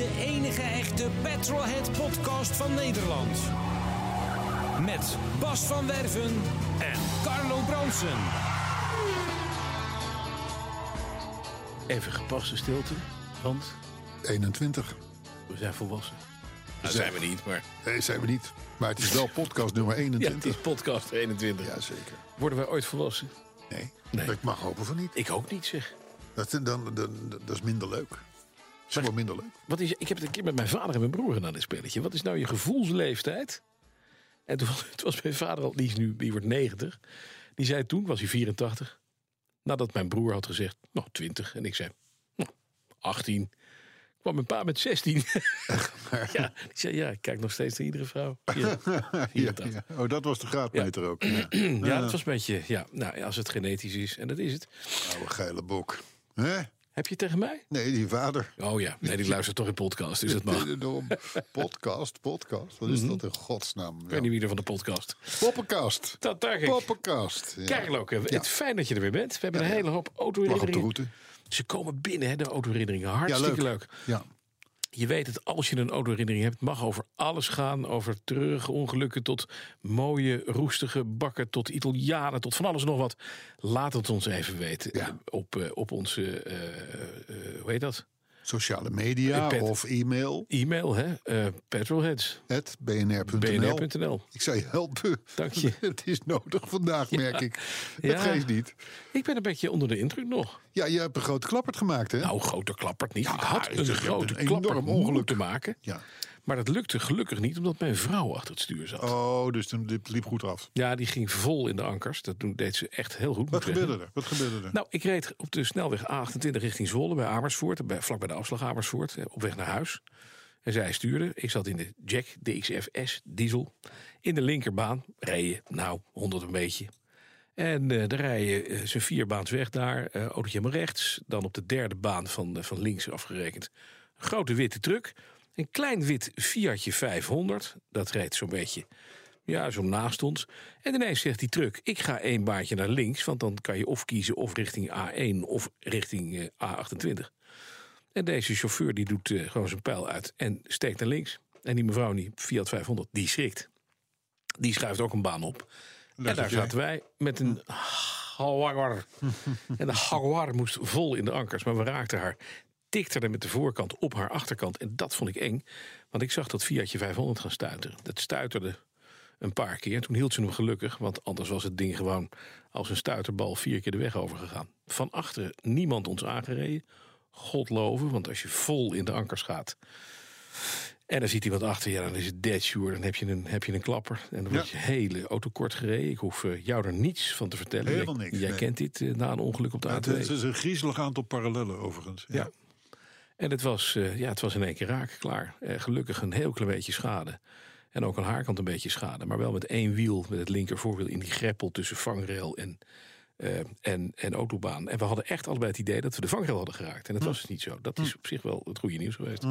De enige echte Petrolhead podcast van Nederland. Met Bas van Werven en Carlo Bronsen. Even gepaste stilte, want 21. we zijn volwassen. Dat zijn we niet, maar Nee, zijn we niet. Maar het is wel podcast nummer ja, het 21. is podcast 21. Ja, zeker. Worden wij ooit volwassen? Nee, Nee. ik mag hopen van niet. Ik ook niet, zeg. Dat, dan, dan, dan- dat is minder leuk. Is gewoon minder leuk. Wat is, ik heb het een keer met mijn vader en mijn broer gedaan, dit spelletje. Wat is nou je gevoelsleeftijd? En toen was, het was mijn vader al, die, is nu, die wordt 90. Die zei toen, was hij 84. Nadat mijn broer had gezegd, nou 20. En ik zei, nou 18. Kwam mijn pa met 16. ja, die zei, ja, ik kijk nog steeds naar iedere vrouw. Ja, Ja, 84. ja. Oh, dat was de graadmeter ook. Ja. Ja, dat was een beetje, ja, nou, als het genetisch is, en dat is het. Oude geile bok. Hè? Heb je tegen mij? Nee, die vader. Oh ja, nee, die luistert toch in podcast, dus dat mag. Ik. Podcast, podcast. Wat is dat in godsnaam? weet Mhm. niet wie er van de podcast. Poppenkast. Dat ik. Poppenkast. Ja. Kijk, het Ja. fijn dat je er weer bent. We hebben Ja, een hele hoop Lag op de route. Ze komen binnen, hè, de autoherinneringen. Hartstikke leuk. leuk. Ja. Je weet het, als je een autoherinnering hebt, mag over alles gaan. Over treurige ongelukken tot mooie, roestige bakken, tot Italianen, tot van alles en nog wat. Laat het ons even weten Ja. op, eh, op onze, eh, hoe heet dat? Sociale media Pet. of e-mail. E-mail, hè? Eh petrolheads, Het bnr.nl. bnr.nl. Ik zou je helpen. Dank je. Het is nodig vandaag, merk ik. Dat Ja. geeft niet. Ik ben een beetje onder de indruk nog. Ja, je hebt een grote klappert gemaakt, hè? Nou, grote klappert niet. Ja, ik had een grote een klapper enorm ongeluk. moeten maken. Ja. Maar dat lukte gelukkig niet, omdat mijn vrouw achter het stuur zat. Oh, dus toen liep, goed af. Ja, die ging vol in de ankers. Dat deed ze echt heel goed. Wat zeggen. gebeurde er? Wat gebeurde er? Nou, ik reed op de snelweg A28 richting Zwolle bij Amersfoort. Bij, vlak bij de afslag Amersfoort. eh, Op weg naar huis. En zij stuurde. Ik zat in de Jack DXF-S diesel. In de linkerbaan. Rijden, nou, 100 een beetje. En eh daar rij je eh, zijn vierbaans weg daar. eh autootje helemaal rechts. Dan op de derde baan van, van links afgerekend. Grote witte truck. Een klein wit Fiatje 500. Dat reed zo'n beetje ja, zo naast ons. En ineens zegt die truck, ik ga één baantje naar links... want dan kan je of kiezen of richting A1 of richting eh, A28. En deze chauffeur die doet eh, gewoon zijn pijl uit en steekt naar links. En die mevrouw, die Fiat 500, die schrikt. Die schuift ook een baan op. en daar zaten wij met een Jaguar. en de Jaguar moest vol in de ankers, maar we raakten haar. Tikte er met de voorkant op haar achterkant. En dat vond ik eng, want ik zag dat Fiatje 500 gaan stuiteren. Dat stuiterde een paar keer. Toen hield ze hem gelukkig, want anders was het ding gewoon als een stuiterbal vier keer de weg overgegaan. Van achteren niemand ons aangereden. God loven, want als je vol in de ankers gaat. En dan ziet iemand achter, ja, dan is het dead sure. Dan heb je een, heb je een klapper. En dan wordt Ja. je hele auto kort gereden. Ik hoef eh, jou er niets van te vertellen. Helemaal jij niks, jij nee. kent dit eh, na een ongeluk op de het, A2. het is een griezelig aantal parallellen overigens. Ja. En het was, eh, ja, het was in één keer raak, klaar. Eh, gelukkig een heel klein beetje schade. En ook aan haar kant een beetje schade. Maar wel met één wiel, met het linker voorwiel in die greppel tussen vangrail en, eh, en, en autobaan. En we hadden echt allebei het idee dat we de vangrail hadden geraakt. En dat was dus niet zo. Dat is op zich wel het goede nieuws geweest.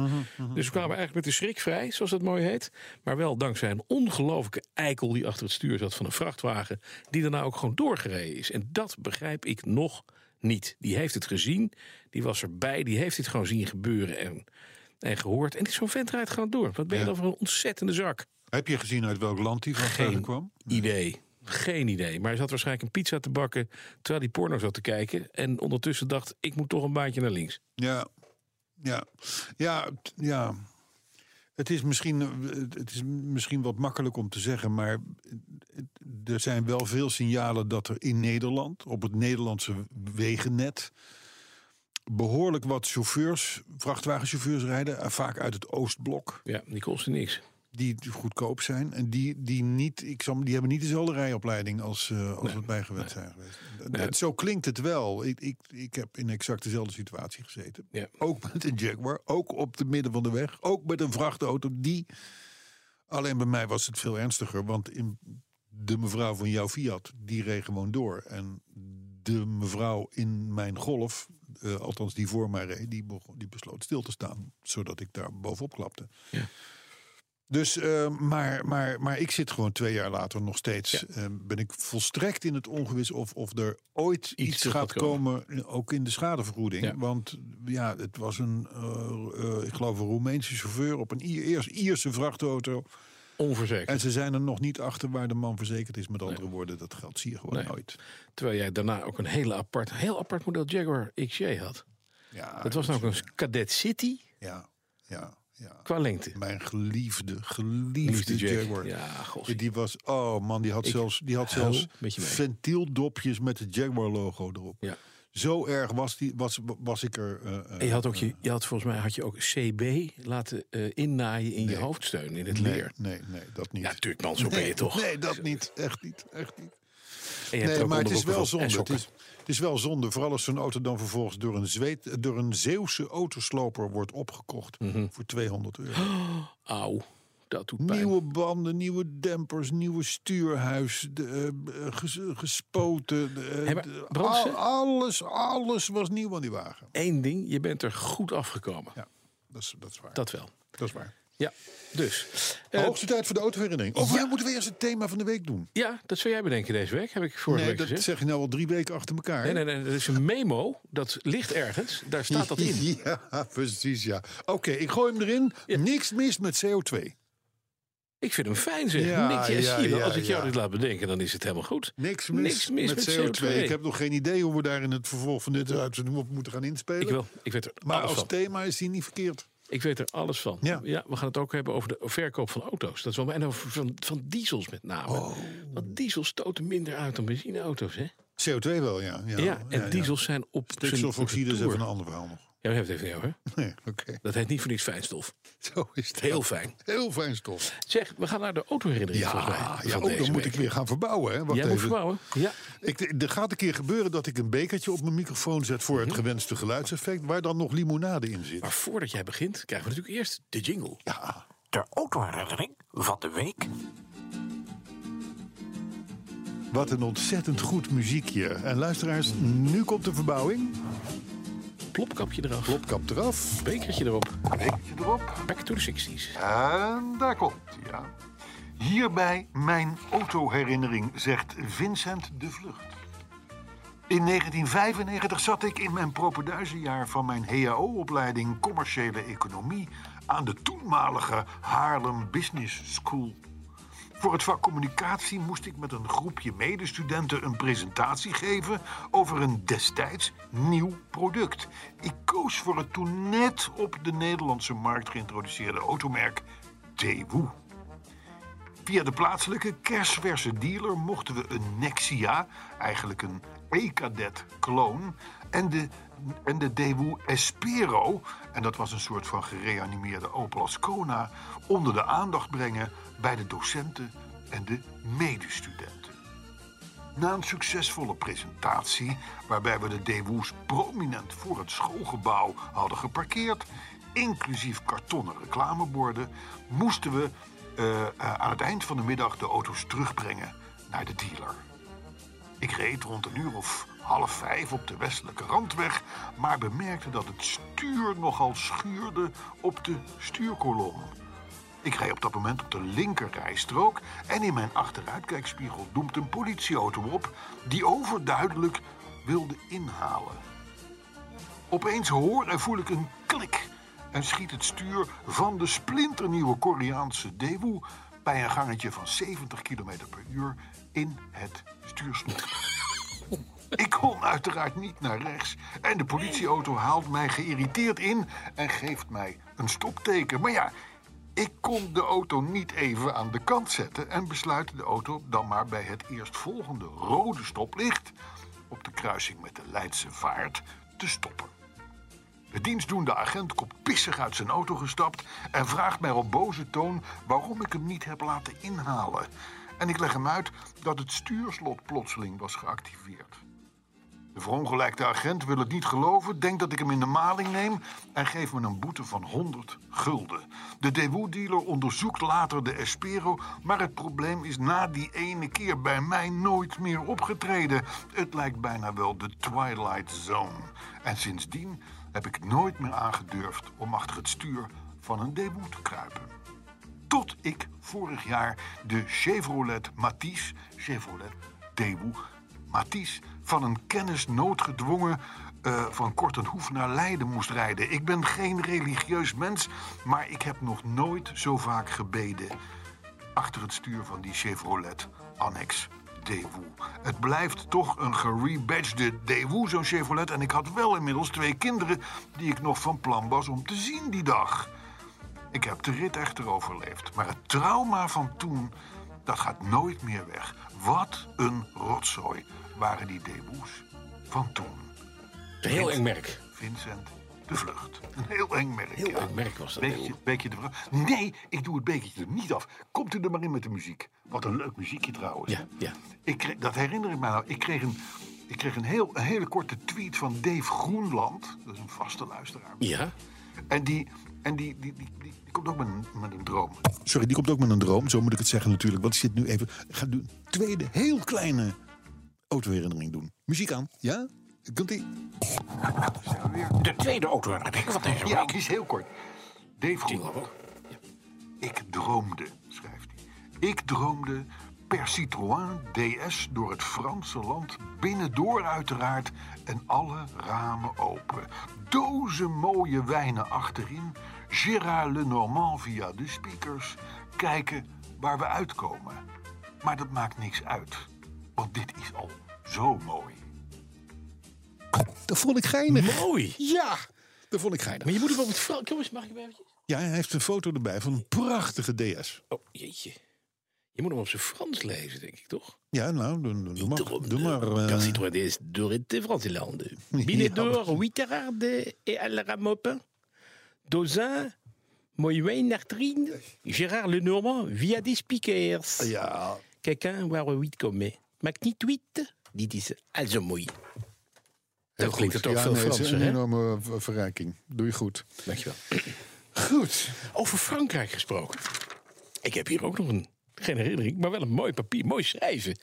Dus we kwamen eigenlijk met de schrik vrij, zoals dat mooi heet. Maar wel dankzij een ongelofelijke eikel die achter het stuur zat van een vrachtwagen. Die daarna ook gewoon doorgereden is. En dat begrijp ik nog niet. Die heeft het gezien, die was erbij, die heeft dit gewoon zien gebeuren en, en gehoord. En zo'n vent rijdt gewoon door. Wat ben je Ja. dan voor een ontzettende zak? Heb je gezien uit welk land die Geen kwam? idee. Geen idee. Maar hij zat waarschijnlijk een pizza te bakken terwijl hij porno zat te kijken. En ondertussen dacht, ik moet toch een baantje naar links. Ja, ja, ja, ja. Het is, misschien, eh, het is misschien wat makkelijk om te zeggen, maar er zijn wel veel signalen dat er in Nederland, op het Nederlandse wegennet, behoorlijk wat chauffeurs, vrachtwagenchauffeurs rijden. eh, Vaak uit het Oostblok. Ja, die kostte niks. Die goedkoop zijn. En die, die, niet, ik zal, die hebben niet dezelfde rijopleiding als, eh als we bij gewend zijn geweest. Dat-. Zo klinkt het wel. Ik, ik, ik heb in exact dezelfde situatie gezeten. Ja. Ook met een Jaguar. Ook op de midden van de weg. Ook met een vrachtauto. Die. Alleen bij mij was het veel ernstiger. Want in de mevrouw van jouw Fiat, die reed gewoon door. En de mevrouw in mijn golf, eh, althans die voor mij reed, die, begon, die besloot stil te staan. Zodat ik daar bovenop klapte. Ja. Dus, eh, maar, maar, maar ik zit gewoon twee jaar later nog steeds. eh, ben ik volstrekt in het ongewis of, of er ooit iets, gaat komen. komen. eh, Ook in de schadevergoeding. Ja. Want ja, het was een, eh, eh, ik geloof, een Roemeense chauffeur op een Ier, eerst Ierse vrachtauto. Onverzekerd. En ze zijn er nog niet achter waar de man verzekerd is. Met andere woorden, dat geld zie je gewoon Nee. nooit. Terwijl jij daarna ook een hele apart, heel apart model Jaguar XJ had. Ja, Dat was nou ook een Cadet City Ja, ja, ja. qua lengte. Mijn geliefde, geliefde Jack. Jaguar. Ja. Die was, oh man, die had Ik zelfs, die had zelfs ventieldopjes met het Jaguar-logo erop. Ja. Zo erg was, die, was, was ik er. eh, eh, En je had, ook je, je had volgens mij had je ook CB laten eh, innaaien in je hoofdsteun, in het nee, leer. nee, nee, dat niet. Ja, tuurlijk man, zo ben je toch. Nee, dat niet. Echt niet. Echt niet. Nee, maar het is wel zonde. Het is, is wel zonde. Vooral als zo'n auto dan vervolgens door een, zweet, door een Zeeuwse autosloper wordt opgekocht. Mhm. Voor 200 euro. Auw, dat doet pijn. Nieuwe banden, nieuwe dempers, nieuwe stuurhuis, de, eh, ges- gespoten. de, Hey, maar de- Brand, al- ze- alles, alles was nieuw aan die wagen. Eén ding, je bent er goed afgekomen. Ja, dat is, dat is waar. Dat wel. Dat is waar. Ja, dus. eh, Hoogste tijd voor de autoherinnering. Of ja. moeten we eerst het thema van de week doen? ja, dat zou jij bedenken deze week, heb ik vorige nee, week dat gezegd. zeg je nou al drie weken achter elkaar. Nee, nee, nee, dat is een memo. Dat ligt ergens. Daar staat dat in. Ja, precies, ja. Oké, ik gooi hem erin. Ja. Niks mis met CO2. Ik vind hem fijn zeg. Ja, Niks, ja, ja, als ik jou dit laat bedenken, dan is het helemaal goed. Niks mis, Niks mis met, met CO2. CO2. Ik heb nog geen idee hoe we daar in het vervolg van dit uitzending op moeten gaan inspelen. Ik, wil, ik weet er maar als van. thema is die niet verkeerd. Ik weet er alles van. Ja. we gaan het ook hebben over de verkoop van auto's. Dat is wel, en over van, van diesels met name. Oh. Want diesels stoten minder uit dan benzineauto's. Hè? CO2 wel, ja. Ja, Ja, en ja. diesels zijn op Stikstofoxide is even een ander verhaal nog. Ja, we het even niet over. Nee, oké. Dat heet niet voor niks fijnstof. Zo is het. Heel fijn. Heel fijn stof. Zeg, we gaan naar de autoherinnering Ja, ja van oh, dan moet week. ik weer gaan verbouwen. Hè. Wacht Jij moet verbouwen? Ja. Ik, er gaat een keer gebeuren dat ik een bekertje op mijn microfoon zet voor Mhm. het gewenste geluidseffect, waar dan nog limonade in zit. Maar voordat jij begint, krijgen we natuurlijk eerst de jingle. Ja, De autoherinnering van de week. wat een ontzettend goed muziekje. En luisteraars, nu komt de verbouwing. Plopkapje eraf. Plopkap eraf, Bekertje erop. bekertje erop. Back to the 60s. En daar komt hij, ja. Hierbij mijn autoherinnering, zegt Vincent de Vlucht. In 1995 zat ik in mijn propeduizenjaar van mijn HAO-opleiding Commerciële Economie aan de toenmalige Haarlem Business School. Voor het vak communicatie moest ik met een groepje medestudenten een presentatie geven over een destijds nieuw product. Ik koos voor het toen net op de Nederlandse markt geïntroduceerde automerk Daewoo. Via de plaatselijke kersverse dealer mochten we een Nexia, eigenlijk een E-Cadet kloon, en de, en de Daewoo Espero, en dat was een soort van gereanimeerde Opel Ascona, onder de aandacht brengen bij de docenten en de medestudenten. Na een succesvolle presentatie, waarbij we de Daewoo's prominent voor het schoolgebouw hadden geparkeerd, inclusief kartonnen reclameborden, moesten we eh, eh, aan het eind van de middag de auto's terugbrengen naar de dealer. Ik reed rond een uur of half vijf op de westelijke randweg, maar bemerkte dat het stuur nogal schuurde op de stuurkolom. Ik reed op dat moment op de linkerrijstrook en in mijn achteruitkijkspiegel doemt een politieauto op die overduidelijk wilde inhalen. Opeens hoor en voel ik een klik en schiet het stuur van de splinternieuwe Koreaanse Daewoo bij een gangetje van 70 km per uur in het stuurslot. Ik kon uiteraard niet naar rechts en de politieauto haalt mij geïrriteerd in en geeft mij een stopteken. Maar ja, ik kon de auto niet even aan de kant zetten en besluit de auto dan maar bij het eerstvolgende rode stoplicht op de kruising met de Leidse Vaart te stoppen. De dienstdoende agent komt pissig uit zijn auto gestapt en vraagt mij op boze toon waarom ik hem niet heb laten inhalen. En ik leg hem uit dat het stuurslot plotseling was geactiveerd. De verongelijkte agent wil het niet geloven, denkt dat ik hem in de maling neem en geeft me een boete van 100 gulden. De Daewoo-dealer onderzoekt later de Espero, maar het probleem is na die ene keer bij mij nooit meer opgetreden. Het lijkt bijna wel de Twilight Zone. En sindsdien heb ik nooit meer aangedurfd om achter het stuur van een Daewoo te kruipen. Tot ik vorig jaar de Chevrolet Matisse, Chevrolet Daewoo Matisse, van een kennis noodgedwongen eh, van Kortenhoef naar Leiden moest rijden. Ik ben geen religieus mens, maar ik heb nog nooit zo vaak gebeden achter het stuur van die Chevrolet Annex Daewoo. Het blijft toch een gerebadgede Daewoo, zo'n Chevrolet. En ik had wel inmiddels twee kinderen die ik nog van plan was om te zien die dag. Ik heb de rit echter overleefd. Maar het trauma van toen, dat gaat nooit meer weg. Wat een rotzooi waren die Daewoo's van toen. Een heel eng merk. Vincent de Vlucht. Een heel eng merk. Heel ja. eng merk was dat. Bekertje de Vlucht. Nee, ik doe het bekertje er niet af. Komt u er maar in met de muziek. Wat een leuk muziekje trouwens. Ja, ja. Ik kreeg, dat herinner ik mij nou. Ik kreeg, een, ik kreeg een, heel, een hele korte tweet van Dave Groenland. Dat is een vaste luisteraar. Ja, En die, en die, die, die, die, die komt ook met een, met een droom. Sorry, die komt ook met een droom. Zo moet ik het zeggen natuurlijk. Want ik zit nu even... Ik ga nu een tweede heel kleine autoherinnering doen. Muziek aan, ja? Komt-ie? De tweede autoherinnering van deze Ja, week. die is heel kort. Dave. Ik droomde, schrijft hij. Ik droomde per Citroën DS door het Franse land, binnendoor uiteraard, en alle ramen open. Dozen mooie wijnen achterin, Gérard Lenormand via de speakers, kijken waar we uitkomen. Maar dat maakt niks uit, want dit is al zo mooi. Dat vond ik geinig. Mooi. Ja, dat vond ik geinig. Maar je moet hem op het Frans... Jongens, mag ik hem eventjes? Ja, hij heeft een foto erbij van een prachtige DS. Oh, jeetje. Je moet hem op zijn Frans lezen, denk ik, toch? Ja, nou, doe, doe, doe maar. Doe maar eh, Car Citroën DS door het Franse land. Ja, Binnendoor, maar- huit carades et à la. Dozin, wijn achterin. Gérard Lenormand via des speakers. ja, Quelqu'un waar we huit komen. Maakt niet huit. Dit is also mooi. heel Dat klinkt ook ja, veel nee, Franser, een hè? enorme ver- verrijking. Doe je goed. Dankjewel. Goed. Over Frankrijk gesproken. Ik heb hier ook nog een, geen herinnering, maar wel een mooi papier, mooi schrijven.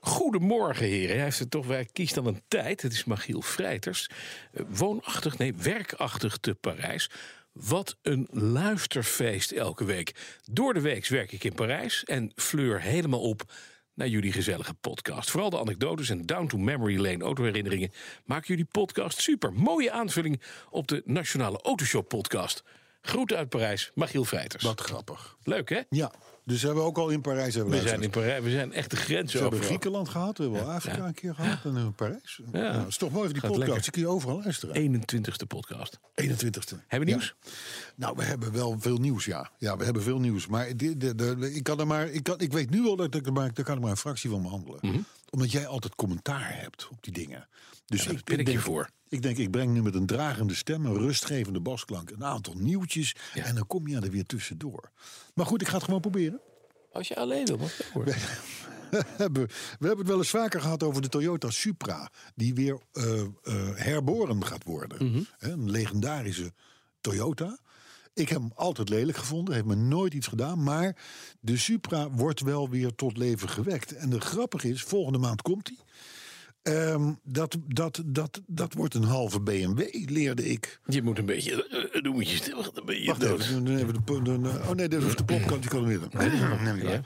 Goedemorgen, heren. Hij heeft het toch, wij kiest dan een tijd. Het is Magiel Vrijters. Eh, Woonachtig, nee, werkachtig te Parijs. Wat een luisterfeest elke week. Door de week werk ik in Parijs en fleur helemaal op naar jullie gezellige podcast. Vooral de anekdotes en down to memory lane autoherinneringen maken jullie podcast super. Mooie aanvulling op de Nationale Autoshop podcast. Groeten uit Parijs, Magiel Vrijters. Wat grappig. Leuk hè? Ja, dus hebben we ook al in Parijs hebben We zijn in Parijs, we zijn echt de grens We hebben over. Griekenland gehad, we hebben wel Afrika een keer gehad en in Parijs. Ja. dat is toch mooi voor die Gaat podcast. Die kun je overal luisteren. 21ste podcast. 21ste. Hebben we nieuws? Ja. Nou, we hebben wel veel nieuws, ja. Ja, we hebben veel nieuws. Maar de, de, ik, kan er maar, ik, kan, ik weet nu al dat ik er maar, daar kan er maar een fractie van behandelen. Omdat jij altijd commentaar hebt op die dingen. Dus ik, ben ik je denk, voor. Ik denk, ik breng nu met een dragende stem, een rustgevende basklank, een aantal nieuwtjes. Ja. En dan kom je er weer tussendoor. Maar goed, ik ga het gewoon proberen. Als je alleen wil, mag hoor. We hebben, we hebben het wel eens vaker gehad over de Toyota Supra. Die weer eh, eh, herboren gaat worden. Hè, Een legendarische Toyota. Ik heb hem altijd lelijk gevonden. Heeft me nooit iets gedaan. Maar de Supra wordt wel weer tot leven gewekt. En de grappig is, volgende maand komt hij. Ehm, dat, dat, dat, dat wordt een halve BMW, leerde ik. Je moet een beetje, uh, doe moet je stil, dan ben je Wacht dood. even. dan even de, oh nee, dat hoeft de plopkant. Die kan er weer. Ja.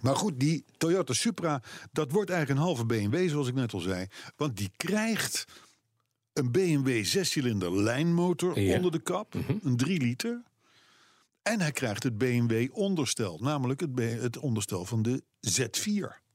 Maar goed, die Toyota Supra, dat wordt eigenlijk een halve BMW, zoals ik net al zei. Want die krijgt een BMW zescilinder lijnmotor Ja. onder de kap, een 3 liter. En hij krijgt het BMW onderstel, namelijk het, het onderstel van de Z4.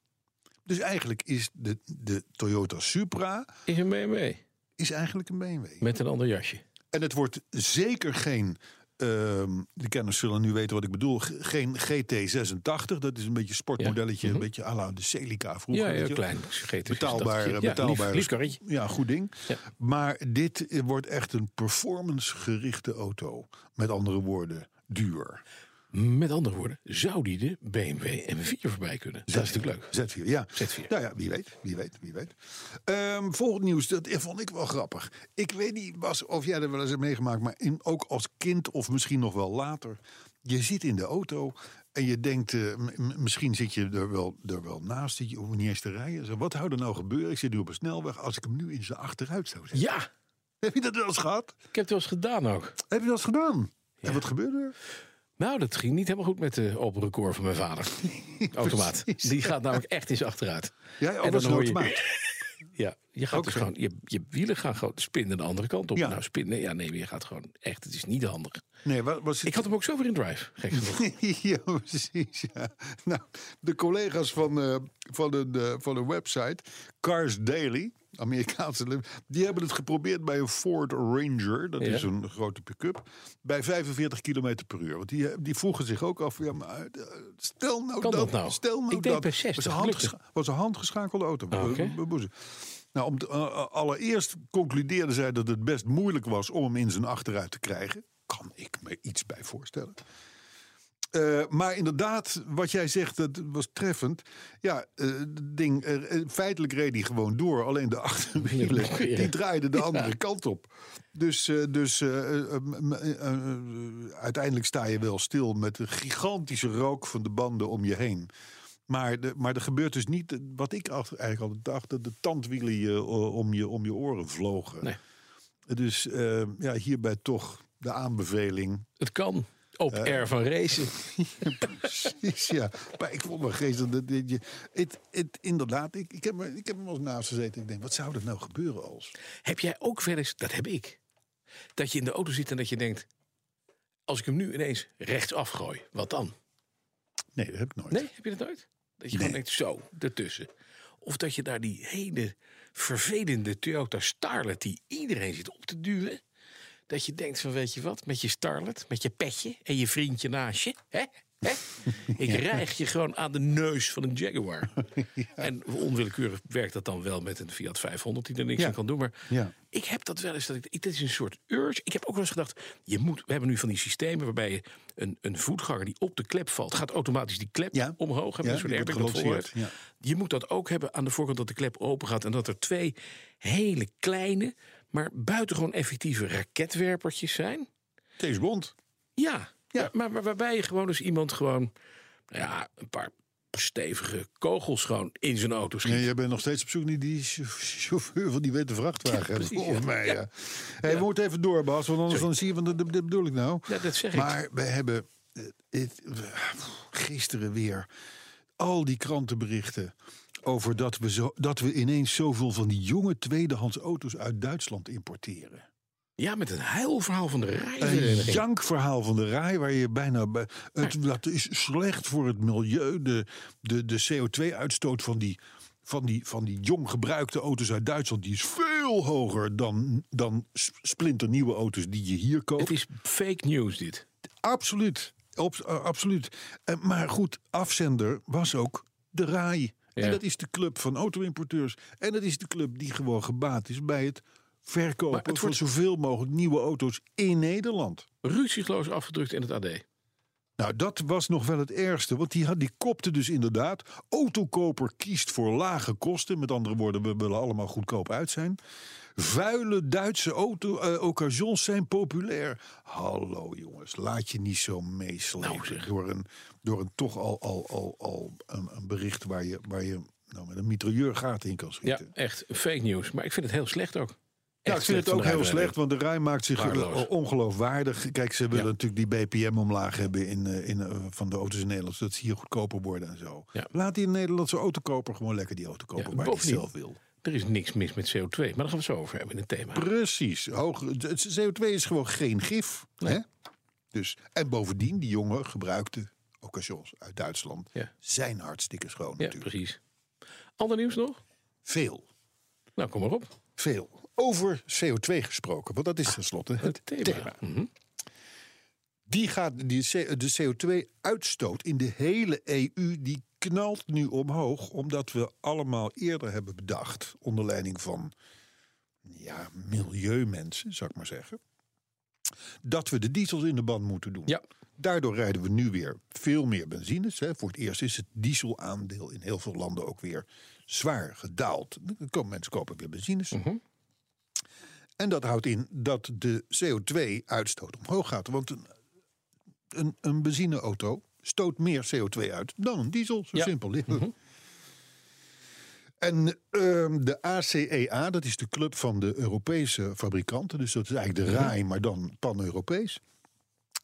Dus eigenlijk is de, de Toyota Supra Is een BMW. is eigenlijk een BMW. Met een ander jasje. En het wordt zeker geen ehm, de kenners zullen nu weten wat ik bedoel. Geen GT86, dat is een beetje een sportmodelletje. Een beetje à la de Celica vroeger. Mhm. Ja, klein. GT86. Betaalbaar, Ja, betaalbaar. lief, lief karretje. Ja, goed ding. Maar dit wordt echt een performance-gerichte auto. Met andere woorden, duur. Met andere woorden, zou die de BMW M4 voorbij kunnen? Dat is natuurlijk leuk. Z4, ja. Z4. Nou ja, wie weet, wie weet, wie weet. Ehm, volgend nieuws, dat vond ik wel grappig. Ik weet niet Bas, of jij er wel eens hebt meegemaakt, maar in, ook als kind of misschien nog wel later. Je zit in de auto en je denkt, eh, misschien zit je er wel, er wel naast, je hoeft niet eens te rijden. Zo, wat zou er nou gebeuren? Ik zit nu op een snelweg als ik hem nu in zijn achteruit zou zetten. Ja, Heb je dat wel eens gehad? ik heb het wel eens gedaan ook. Heb je dat eens gedaan? En wat gebeurde er? Nou, dat ging niet helemaal goed met de open record van mijn vader. Automaat. Die gaat namelijk echt zijn achteruit. Ja, hoor je- automaat. Ja, je gaat dus gewoon, je, je wielen gaan gewoon spinnen de andere kant op. Ja. Nou, spinnen, ja, nee, je gaat gewoon echt, het is niet handig. Nee, wat was het? Ik had hem ook zo weer in drive, gek ja, precies. Ja. Nou, de collega's van, eh, van, een, eh, van een website, Cars Daily, Amerikaanse, die hebben het geprobeerd bij een Ford Ranger, dat Ja. is een grote pick-up, bij 45 km per uur. Want die, die vroegen zich ook af, ja, maar, eh, stel nou Kan dat, dat nou? stel nou Ik dat. bij 60, was een, handgescha- was een handgeschakelde auto. Ah. Eh. Nou, om te- eh, allereerst concludeerden zij dat het best moeilijk was om hem in zijn achteruit te krijgen. Kan ik me iets bij voorstellen. Eh, maar inderdaad, wat jij zegt, dat was treffend. Ja, eh, ding, eh, feitelijk reed hij gewoon door. Alleen de achterwielen, Ja. die draaiden de andere kant op. Dus, dus uiteindelijk sta je wel stil met een gigantische rook van de banden om je heen. Maar, de, maar er gebeurt dus niet, wat ik achter- eigenlijk altijd dacht, dat de tandwielen je, om, je, om je oren vlogen. Nee. Dus ja, hierbij toch de aanbeveling. Het kan. Op air van racen. Precies, ja. Maar ik vond me geestig. Dat, dat je, het, het, inderdaad, ik, ik, heb, er- ik heb er wel eens naast gezeten. Ik denk, wat zou er nou gebeuren als? Heb jij ook wel eens, dat heb ik, dat je in de auto zit en dat je denkt... als ik hem nu ineens rechts afgooi, wat dan? Nee, dat heb ik nooit. Nee, heb je dat nooit? Dat je gewoon denkt, zo, ertussen. Of dat je daar die hele vervelende Toyota Starlet... die iedereen zit op te duwen... dat je denkt van, weet je wat, met je Starlet, met je petje... en je vriendje naast je, hè? Hè? Ik rijg je gewoon aan de neus van een Jaguar. En onwillekeurig werkt dat dan wel met een Fiat 500 die er niks Ja. aan kan doen. Maar Ja. ik heb dat wel eens. Dat ik, dit is een soort urge. Ik heb ook wel eens gedacht. Je moet, we hebben nu van die systemen waarbij je een, een voetganger die op de klep valt, gaat automatisch die klep omhoog. En Ja, een soort airbag dat ja. Je moet dat ook hebben aan de voorkant dat de klep open gaat. En dat er twee hele kleine, maar buitengewoon effectieve raketwerpertjes zijn. James Bond. Ja, Ja. Maar, maar waarbij je gewoon dus iemand gewoon, nou ja, een paar stevige kogels gewoon in zijn auto schiet. Nee, jij bent nog steeds op zoek naar die ch- chauffeur van die witte vrachtwagen. Ja, precies, Volgens mij, ja. Ja. Hey, We moeten even door, Bas, want anders dan zie je van, dit bedoel ik nou. Ja, dat zeg ik. Maar we hebben eh, het, gisteren weer al die krantenberichten over dat we, zo, dat we ineens zoveel van die jonge tweedehands auto's uit Duitsland importeren. Ja, met een huilverhaal van de Een rijvereniging. jankverhaal van de rij waar je bijna... bij- Het, dat is slecht voor het milieu. De, de, de CO2-uitstoot van die, van, die, van die jong gebruikte auto's uit Duitsland... die is veel hoger dan, dan splinternieuwe auto's die je hier koopt. Het is fake news dit. Absoluut. Op, eh, absoluut. Eh, maar goed, afzender was ook de RAI. Ja. En dat is de club van auto-importeurs. En dat is de club die gewoon gebaat is bij het verkopen van zoveel mogelijk nieuwe auto's in Nederland. Ruzieloos afgedrukt in het AD. Nou, dat was nog wel het ergste. Want die, had, die kopte dus inderdaad. Autokoper kiest voor lage kosten. Met andere woorden, we willen allemaal goedkoop uit zijn. Vuile Duitse auto, eh, occasions zijn populair. Hallo jongens, laat je niet zo meeslepen Nou, door, een, door een toch al, al, al, al een, een bericht waar je, waar je nou, met een mitrailleur gaten in kan Ja, schieten. echt fake news. Maar ik vind het heel slecht ook. Ja, ik vind het ook heel slecht, want de Rij maakt zich ongeloofwaardig. Kijk, ze willen Ja. natuurlijk die BPM omlaag hebben in, eh, in, eh, van de auto's in Nederland, zodat ze hier goedkoper worden en zo. Ja. Laat die Nederlandse autokoper gewoon lekker die auto kopen Ja, waar hij zelf wil. Er is niks mis met CO2. Maar daar gaan we het zo over hebben in het thema. Precies. Hoog, het CO2 is gewoon geen gif. Hè? Dus, en bovendien, die jonge gebruikte occasions uit Duitsland Ja. zijn hartstikke schoon Ja, natuurlijk. precies. Ander nieuws nog? Veel. Nou, kom maar op. Veel. Over CO2 gesproken, want dat is tenslotte het thema. thema. Mhm. Die gaat, die, de CO2-uitstoot in de hele EU die knalt nu omhoog, omdat we allemaal eerder hebben bedacht, onder leiding van ja, milieumensen, zou ik maar zeggen, dat we de diesels in de band moeten doen. Ja. Daardoor rijden we nu weer veel meer benzines. Hè. Voor het eerst is het dieselaandeel in heel veel landen ook weer zwaar gedaald. Dan komen mensen kopen weer benzines. En dat houdt in dat de CO2-uitstoot omhoog gaat. Want een, een, een benzineauto stoot meer CO2 uit dan een diesel. Zo Ja. simpel ligt het. En ehm, de ACEA, dat is de club van de Europese fabrikanten. Dus dat is eigenlijk de RAI, maar dan pan-Europees.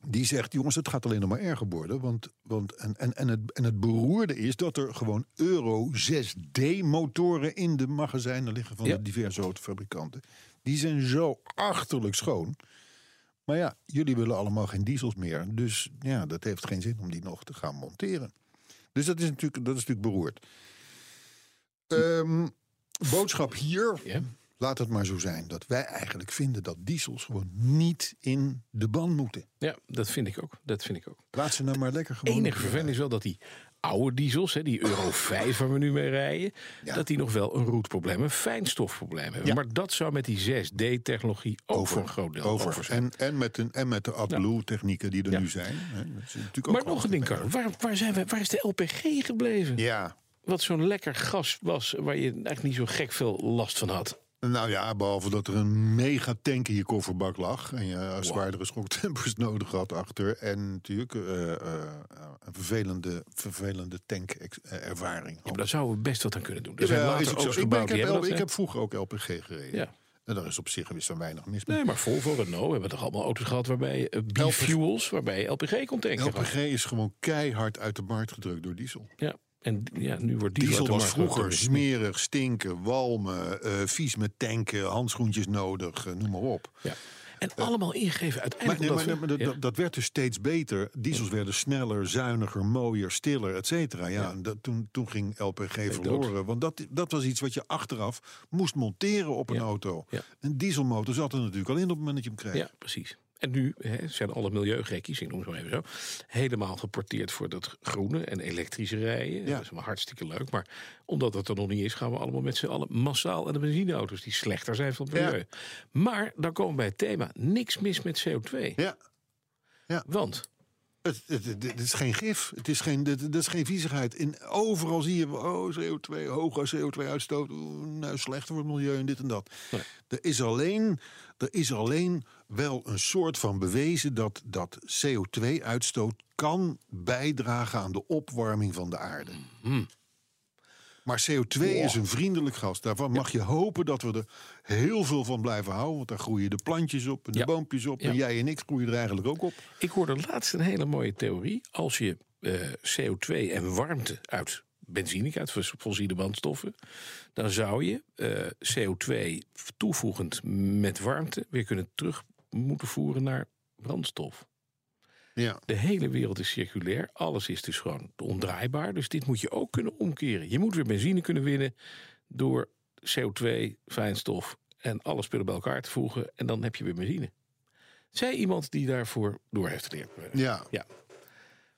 Die zegt, jongens, het gaat alleen nog maar erger worden. Want, want, en, en, en, het, en het beroerde is dat er gewoon Euro 6D-motoren in de magazijnen liggen van Ja. de diverse autofabrikanten. Die zijn zo achterlijk schoon. Maar ja, jullie willen allemaal geen diesels meer. Dus ja, dat heeft geen zin om die nog te gaan monteren. Dus dat is natuurlijk, dat is natuurlijk beroerd. Ehm, boodschap hier. Ja. Laat het maar zo zijn dat wij eigenlijk vinden dat diesels gewoon niet in de band moeten. Ja, dat vind ik ook. Dat vind ik ook. Laat ze nou maar lekker Het gewoon. enige vervelend is wel dat die oude diesels, hè, die Euro 5 waar we nu mee rijden, Ja. dat die nog wel een roetprobleem, een fijnstofprobleem hebben. Ja. Maar dat zou met die 6D-technologie ook voor een groot deel over, over. zijn. En, en, met de, en met de AdBlue-technieken die er Ja. nu zijn. Hè, dat is natuurlijk ook Maar nog een ding. Carlo. Waar, waar, zijn we, waar is de LPG gebleven? Ja, Wat zo'n lekker gas was, waar je eigenlijk niet zo gek veel last van had. Nou ja, behalve dat er een mega tank in je kofferbak lag. En je zwaardere schoktempers nodig had achter. En natuurlijk eh, eh, een vervelende, vervelende tankervaring. Ja, maar daar zouden we best wat aan kunnen doen. Er zijn later ook auto's Ik, ben, heb, dat, ik heb vroeger ook LPG gereden. Ja. En daar is op zich weer zo weinig mis mee. Nee, maar Volvo, Renault hebben toch allemaal auto's gehad waarbij uh, B-fuels, waarbij LPG kon tanken. LPG is gewoon keihard uit de markt gedrukt door diesel. Ja, en ja, nu wordt diesel, Diesel was vroeger smerig, stinken, walmen, eh, vies met tanken, handschoentjes nodig, eh, noem maar op. Ja. En allemaal ingegeven Maar, uiteindelijk. nee, maar, we- maar dat, ja. dat- werd dus steeds beter. Diesels werden sneller, zuiniger, mooier, stiller, et cetera. Ja, en dat, toen, toen ging LPG verloren. Want dat, dat was iets wat je achteraf moest monteren op een auto. Een dieselmotor zat er natuurlijk al in op het moment dat je hem kreeg. Ja, precies. En nu hè, zijn alle milieugekkies, ik noem ze maar even zo, helemaal geporteerd voor dat groene en elektrische rijden. Ja. Dat is wel hartstikke leuk. Maar omdat dat er nog niet is, gaan we allemaal met z'n allen massaal aan de benzineauto's die slechter zijn voor het Ja. milieu. Maar dan komen we bij het thema: niks mis met CO2. Ja. Want Het, het, het- het is geen gif. Het is geen, het is geen viezigheid. In, overal zie je oh, CO2, hoge CO2-uitstoot. Nou, slecht voor het milieu en dit en dat. Nee. Er, is alleen, er is alleen wel een soort van bewezen dat, dat CO2-uitstoot kan bijdragen aan de opwarming van de aarde. Maar CO2 is een vriendelijk gas. Daarvan mag je hopen dat we er heel veel van blijven houden. Want daar groeien de plantjes op en de boompjes op. En jij en ik groeien er eigenlijk ook op. ik hoorde laatst een hele mooie theorie. Als je eh, CO2 en warmte uit benzine, uit fos- fossiele brandstoffen, dan zou je eh, CO2 toevoegend met warmte weer kunnen terug moeten voeren naar brandstof. Ja. De hele wereld is circulair. Alles is dus gewoon ondraaibaar. Dus dit moet je ook kunnen omkeren. Je moet weer benzine kunnen winnen door CO2, fijnstof en alle spullen bij elkaar te voegen. En dan heb je weer benzine. Zij iemand die daarvoor door heeft geleerd. Ja. Ja.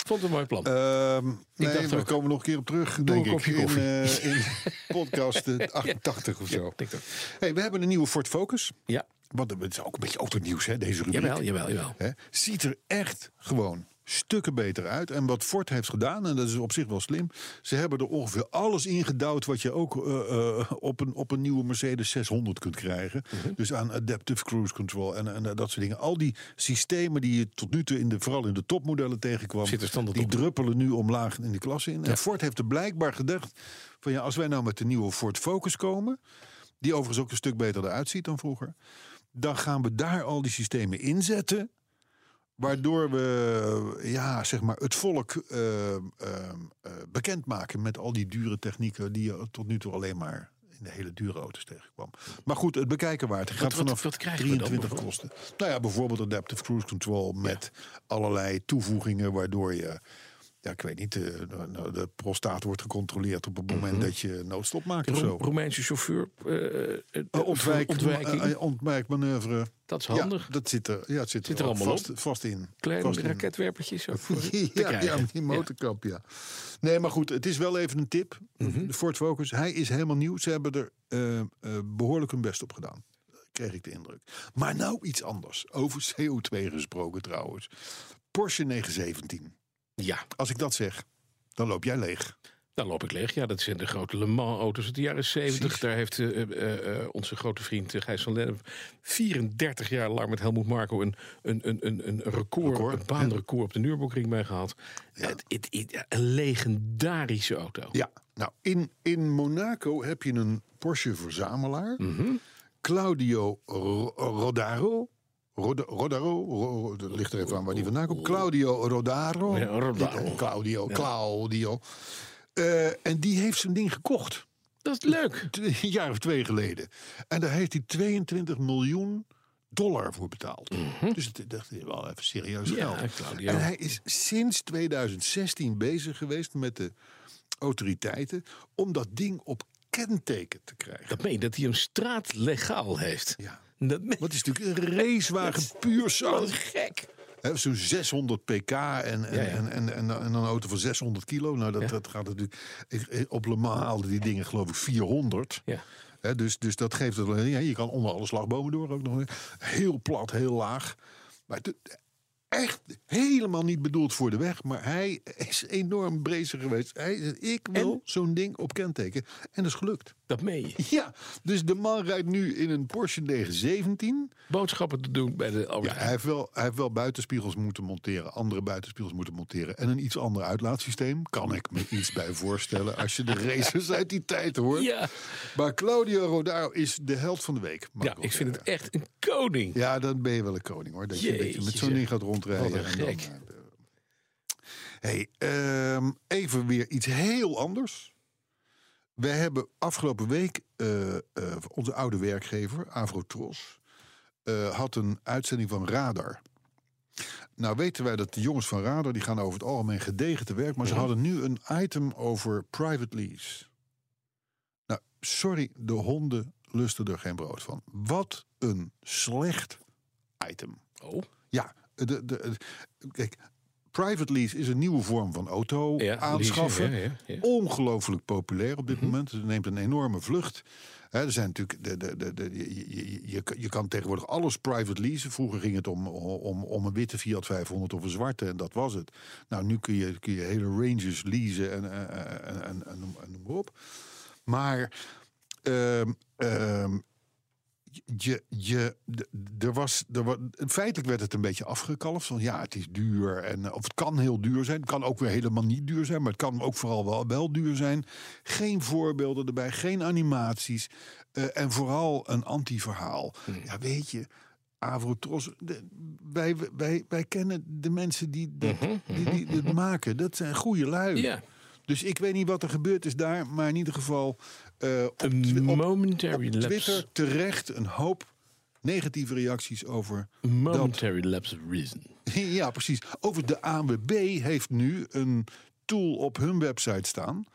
Vond het een mooi plan. Ehm, nee, dacht we ook. komen nog een keer op terug, denk ik. In, eh, in podcast eh, 88 of ja, zo. denk dat. Hey, we hebben een nieuwe Ford Focus. ja, Want het is ook een beetje autonieuws, hè, deze rubriek. jawel, jawel, jawel. Hè, ziet er echt gewoon stukken beter uit. En wat Ford heeft gedaan, en dat is op zich wel slim... ze hebben er ongeveer alles ingedouwd... wat je ook eh, eh, op, een, op een nieuwe Mercedes 600 kunt krijgen. Mhm. Dus aan adaptive cruise control en, en dat soort dingen. Al die systemen die je tot nu toe, in de, vooral in de topmodellen tegenkwam... Die op. druppelen nu omlaag in de klasse in. En. Ford heeft er blijkbaar gedacht... van ja, als wij nou met de nieuwe Ford Focus komen... die overigens ook een stuk beter eruit ziet dan vroeger... dan gaan we daar al die systemen inzetten... Waardoor we ja, zeg maar het volk eh, eh, eh, bekendmaken met al die dure technieken die je tot nu toe alleen maar in de hele dure auto's tegenkwam. Maar goed, het bekijken waard. Het gaat Wat- vanaf wat krijgen we dan 23 kosten. Nou ja, bijvoorbeeld adaptive cruise control met allerlei toevoegingen waardoor je ja, ik weet niet, eh, nou, de prostaat wordt gecontroleerd op het moment Mhm. dat je noodstop maakt of zo. Roemeense chauffeur. Eh, ontwijk, ontwijking. ontwijkmanoeuvre. dat is handig. Ja, dat zit er, ja, het zit, Zit er, al allemaal vast, vast in. Kleine vast raketwerpertjes ook Ja, ja, die motorkap, ja. Nee, maar goed, het is wel even een tip. Mhm. De Ford Focus, hij is helemaal nieuw. Ze hebben er eh, eh, behoorlijk hun best op gedaan. Kreeg ik de indruk. Maar nou iets anders. Over CO2 gesproken trouwens. Porsche 917. Ja, Als ik dat zeg, dan loop jij leeg. dan loop ik leeg. Ja, dat zijn de grote Le Mans auto's uit de jaren 70. Precies. Daar heeft eh, eh, eh, onze grote vriend Gijs van Lennep 34 jaar lang met Helmoet Marco een, een, een, een, een record, Record, een baanrecord op de Nürburgring mee gehad. Ja, een legendarische auto. Ja, nou, in, in Monaco heb je een Porsche-verzamelaar. Mhm. Claudio Ro- Rodaro. Rod- Rodaro, Ro- dat ligt er even aan waar die vandaan komt. Claudio Rodaro. Ja, Rodaro. Claudio, Claudio. Eh, en die heeft zijn ding gekocht. Dat is leuk. Een jaar of twee geleden. En daar heeft hij 22 miljoen dollar voor betaald. Dus het, dat is wel even serieus Mhm. Ja, geld. Claudio. En hij is sinds 2016 bezig geweest met de autoriteiten... om dat ding op kenteken te krijgen. Dat meen je, dat hij hem straatlegaal heeft. Ja. Dat Wat is natuurlijk een racewagen puur zout. gek. Zo'n 600 pk en, en, Ja, ja. En, en, en, en een auto van 600 kilo. Nou, dat, Ja. dat gaat natuurlijk. ik- Op Le Mans haalde die dingen geloof ik 400. Ja. Dus, dus dat geeft het wel. Ja, je kan onder alle slagbomen door ook nog. Heel plat, heel laag. Maar het- echt helemaal niet bedoeld voor de weg. Maar hij is enorm brezer geweest. Hij ik wil zo'n ding op kenteken. En dat is gelukt. Dat meen je. Ja, dus de man rijdt nu in een Porsche 917. Boodschappen te doen bij de Ja, Albert hij, heeft wel, hij heeft wel buitenspiegels moeten monteren, andere buitenspiegels moeten monteren. En een iets ander uitlaatsysteem. Kan ik me iets bij voorstellen als je de racers uit die tijd hoort. Ja. Maar Claudio Rodaro is de held van de week. Ja, ik vind het echt een koning. Ja, dan ben je wel een koning hoor. Dat je, dat je met zo'n ding gaat rondrijden. en dan, eh, hey, ehm, even weer iets heel anders. We hebben afgelopen week eh, eh, onze oude werkgever, Avrotros, eh, had een uitzending van Radar. Nou weten wij dat de jongens van Radar die gaan over het algemeen gedegen te werk, maar ze hadden nu een item over private lease. Nou, sorry, de honden lusten er geen brood van. Wat een slecht item. Oh, Ja, de, de, de- kijk, private lease is een nieuwe vorm van auto ja. aanschaffen. Ja, ja. Ongelooflijk populair op dit Mhm. moment. Het neemt een enorme vlucht. Hè, er zijn natuurlijk de, de, de, de, je, je, je, je kan tegenwoordig alles private leasen. Vroeger ging het om, om, om een witte Fiat 500 of een zwarte en dat was het. Nou, nu kun je, kun je hele ranges leasen en, en, en, en, en noem- en noem maar op. Maar ehm, ehm, je, je, er was, er was, feitelijk werd het een beetje afgekalfd. Van ja, het is duur. En, eh, of het kan heel duur zijn. Het kan ook weer helemaal niet duur zijn. Maar het kan ook vooral wel, wel duur zijn. Geen voorbeelden erbij. Geen animaties. eh, en vooral een anti-verhaal. Ja, weet je. Avrotros, wij, wij, wij kennen de mensen die, dat- die, die dit maken. Dat zijn goede lui. Ja. Dus ik weet niet wat er gebeurd is daar. Maar in ieder geval... eh, op, momentary lapse. Twitter terecht een hoop negatieve reacties over. Momentary lapse of reason. Ja, precies. Over de ANWB heeft nu een tool op hun website staan.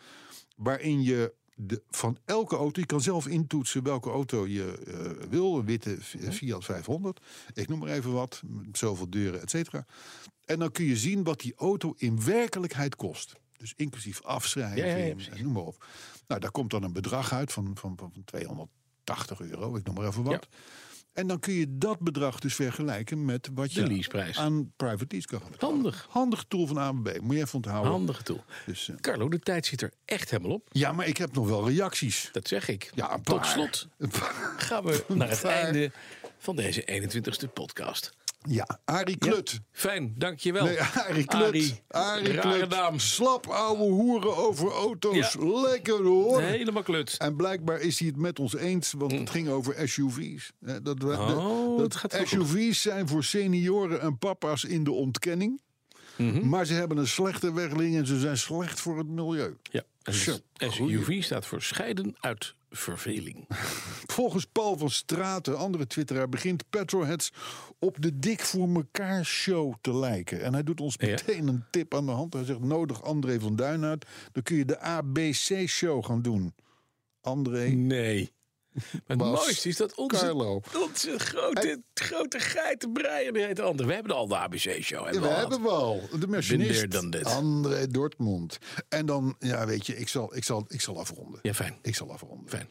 Waarin je de, van elke auto, je kan zelf intoetsen welke auto je eh, wil. Een witte Fiat 500. Ik noem maar even wat. Zoveel deuren, et cetera. En dan kun je zien wat die auto in werkelijkheid kost. Dus inclusief afschrijving, Ja, en noem maar op. Nou, daar komt dan een bedrag uit van, van, van 280 euro, ik noem maar even wat. En dan kun je dat bedrag dus vergelijken met wat je leaseprijs. aan private lease kan betalen. Handig. Handige tool van ANWB, moet je even onthouden. Handige tool. Dus, eh, Carlo, de tijd zit er echt helemaal op. ja, maar ik heb nog wel reacties. Dat zeg ik. Ja, Tot slot gaan we naar het einde van deze 21ste podcast. Ja, Arie Klut. Fijn, dankjewel. Nee, Arie Klut. Arie, Klut. naam. Slap ouwe hoeren over auto's. Ja. Lekker hoor. Helemaal klut. En blijkbaar is hij het met ons eens, want het ging over SUV's. Dat, we. Oh, het gaat dat SUV's zijn voor senioren en papa's in de ontkenning. Maar ze hebben een slechte wegling en ze zijn slecht voor het milieu. Ja. En SUV staat voor scheiden uit verveling. Volgens Paul van Straten, andere twitteraar, begint Petrolheads op de Dik voor elkaar show te lijken. En hij doet ons meteen een tip aan de hand. Hij zegt nodig André van Duin uit. Dan kun je de ABC show gaan doen. André, Nee. Maar het mooiste is dat onze, Carlo. onze grote, grote geiten Brian, die heet Ander. We hebben al de ABC-show. Ja, we hebben we al. De machinist. André Dortmund. En dan, ja, weet je, ik zal, ik zal, ik zal afronden. Ja, fijn. Ik zal afronden. Fijn.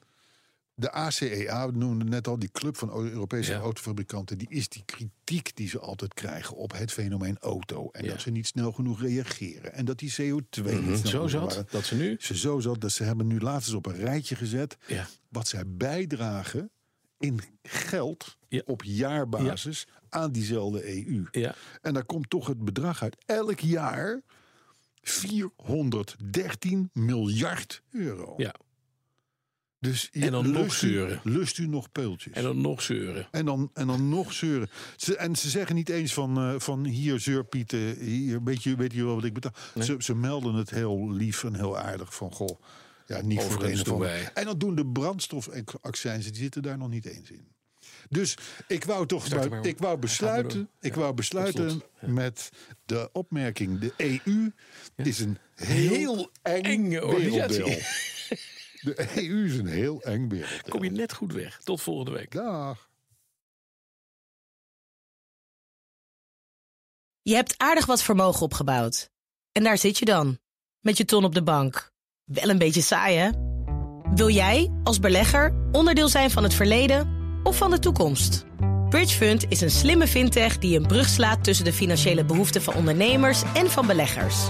De ACEA, we noemden net al, die club van Europese Ja. autofabrikanten, die is die kritiek die ze altijd krijgen op het fenomeen auto. En Ja. dat ze niet snel genoeg reageren. En dat die CO2 niet snel Zo zat waren. dat ze nu... Ze zo zat dat ze hebben nu laatst eens op een rijtje gezet Ja. wat zij bijdragen in geld op jaarbasis aan diezelfde EU. Ja. En daar komt toch het bedrag uit. Elk jaar 413 miljard euro. Ja. Dus En dan nog lust u, zeuren. lust u nog peultjes. En dan nog zeuren. En dan, en dan nog zeuren. Ze, en ze zeggen niet eens van, eh, van hier zeurpieten, hier, weet je, weet je wel wat ik betaal. Ze, ze melden het heel lief en heel aardig van, goh, ja, niet voor Overigens ander. wij. En dan doen de brandstofaccijnzen, die zitten daar nog niet eens in. Dus ik wou toch Start maar, maar ik wou besluiten, ik wou besluiten met de opmerking: de EU is een heel, Heel eng wereldbeeld. De EU is een heel eng wereldbeeld. Kom je net goed weg. Tot volgende week. Dag. Je hebt aardig wat vermogen opgebouwd. En daar zit je dan, met je ton op de bank. Wel een beetje saai, hè? Wil jij, als belegger, onderdeel zijn van het verleden of van de toekomst? Bridgefund is een slimme fintech die een brug slaat tussen de financiële behoeften van ondernemers en van beleggers.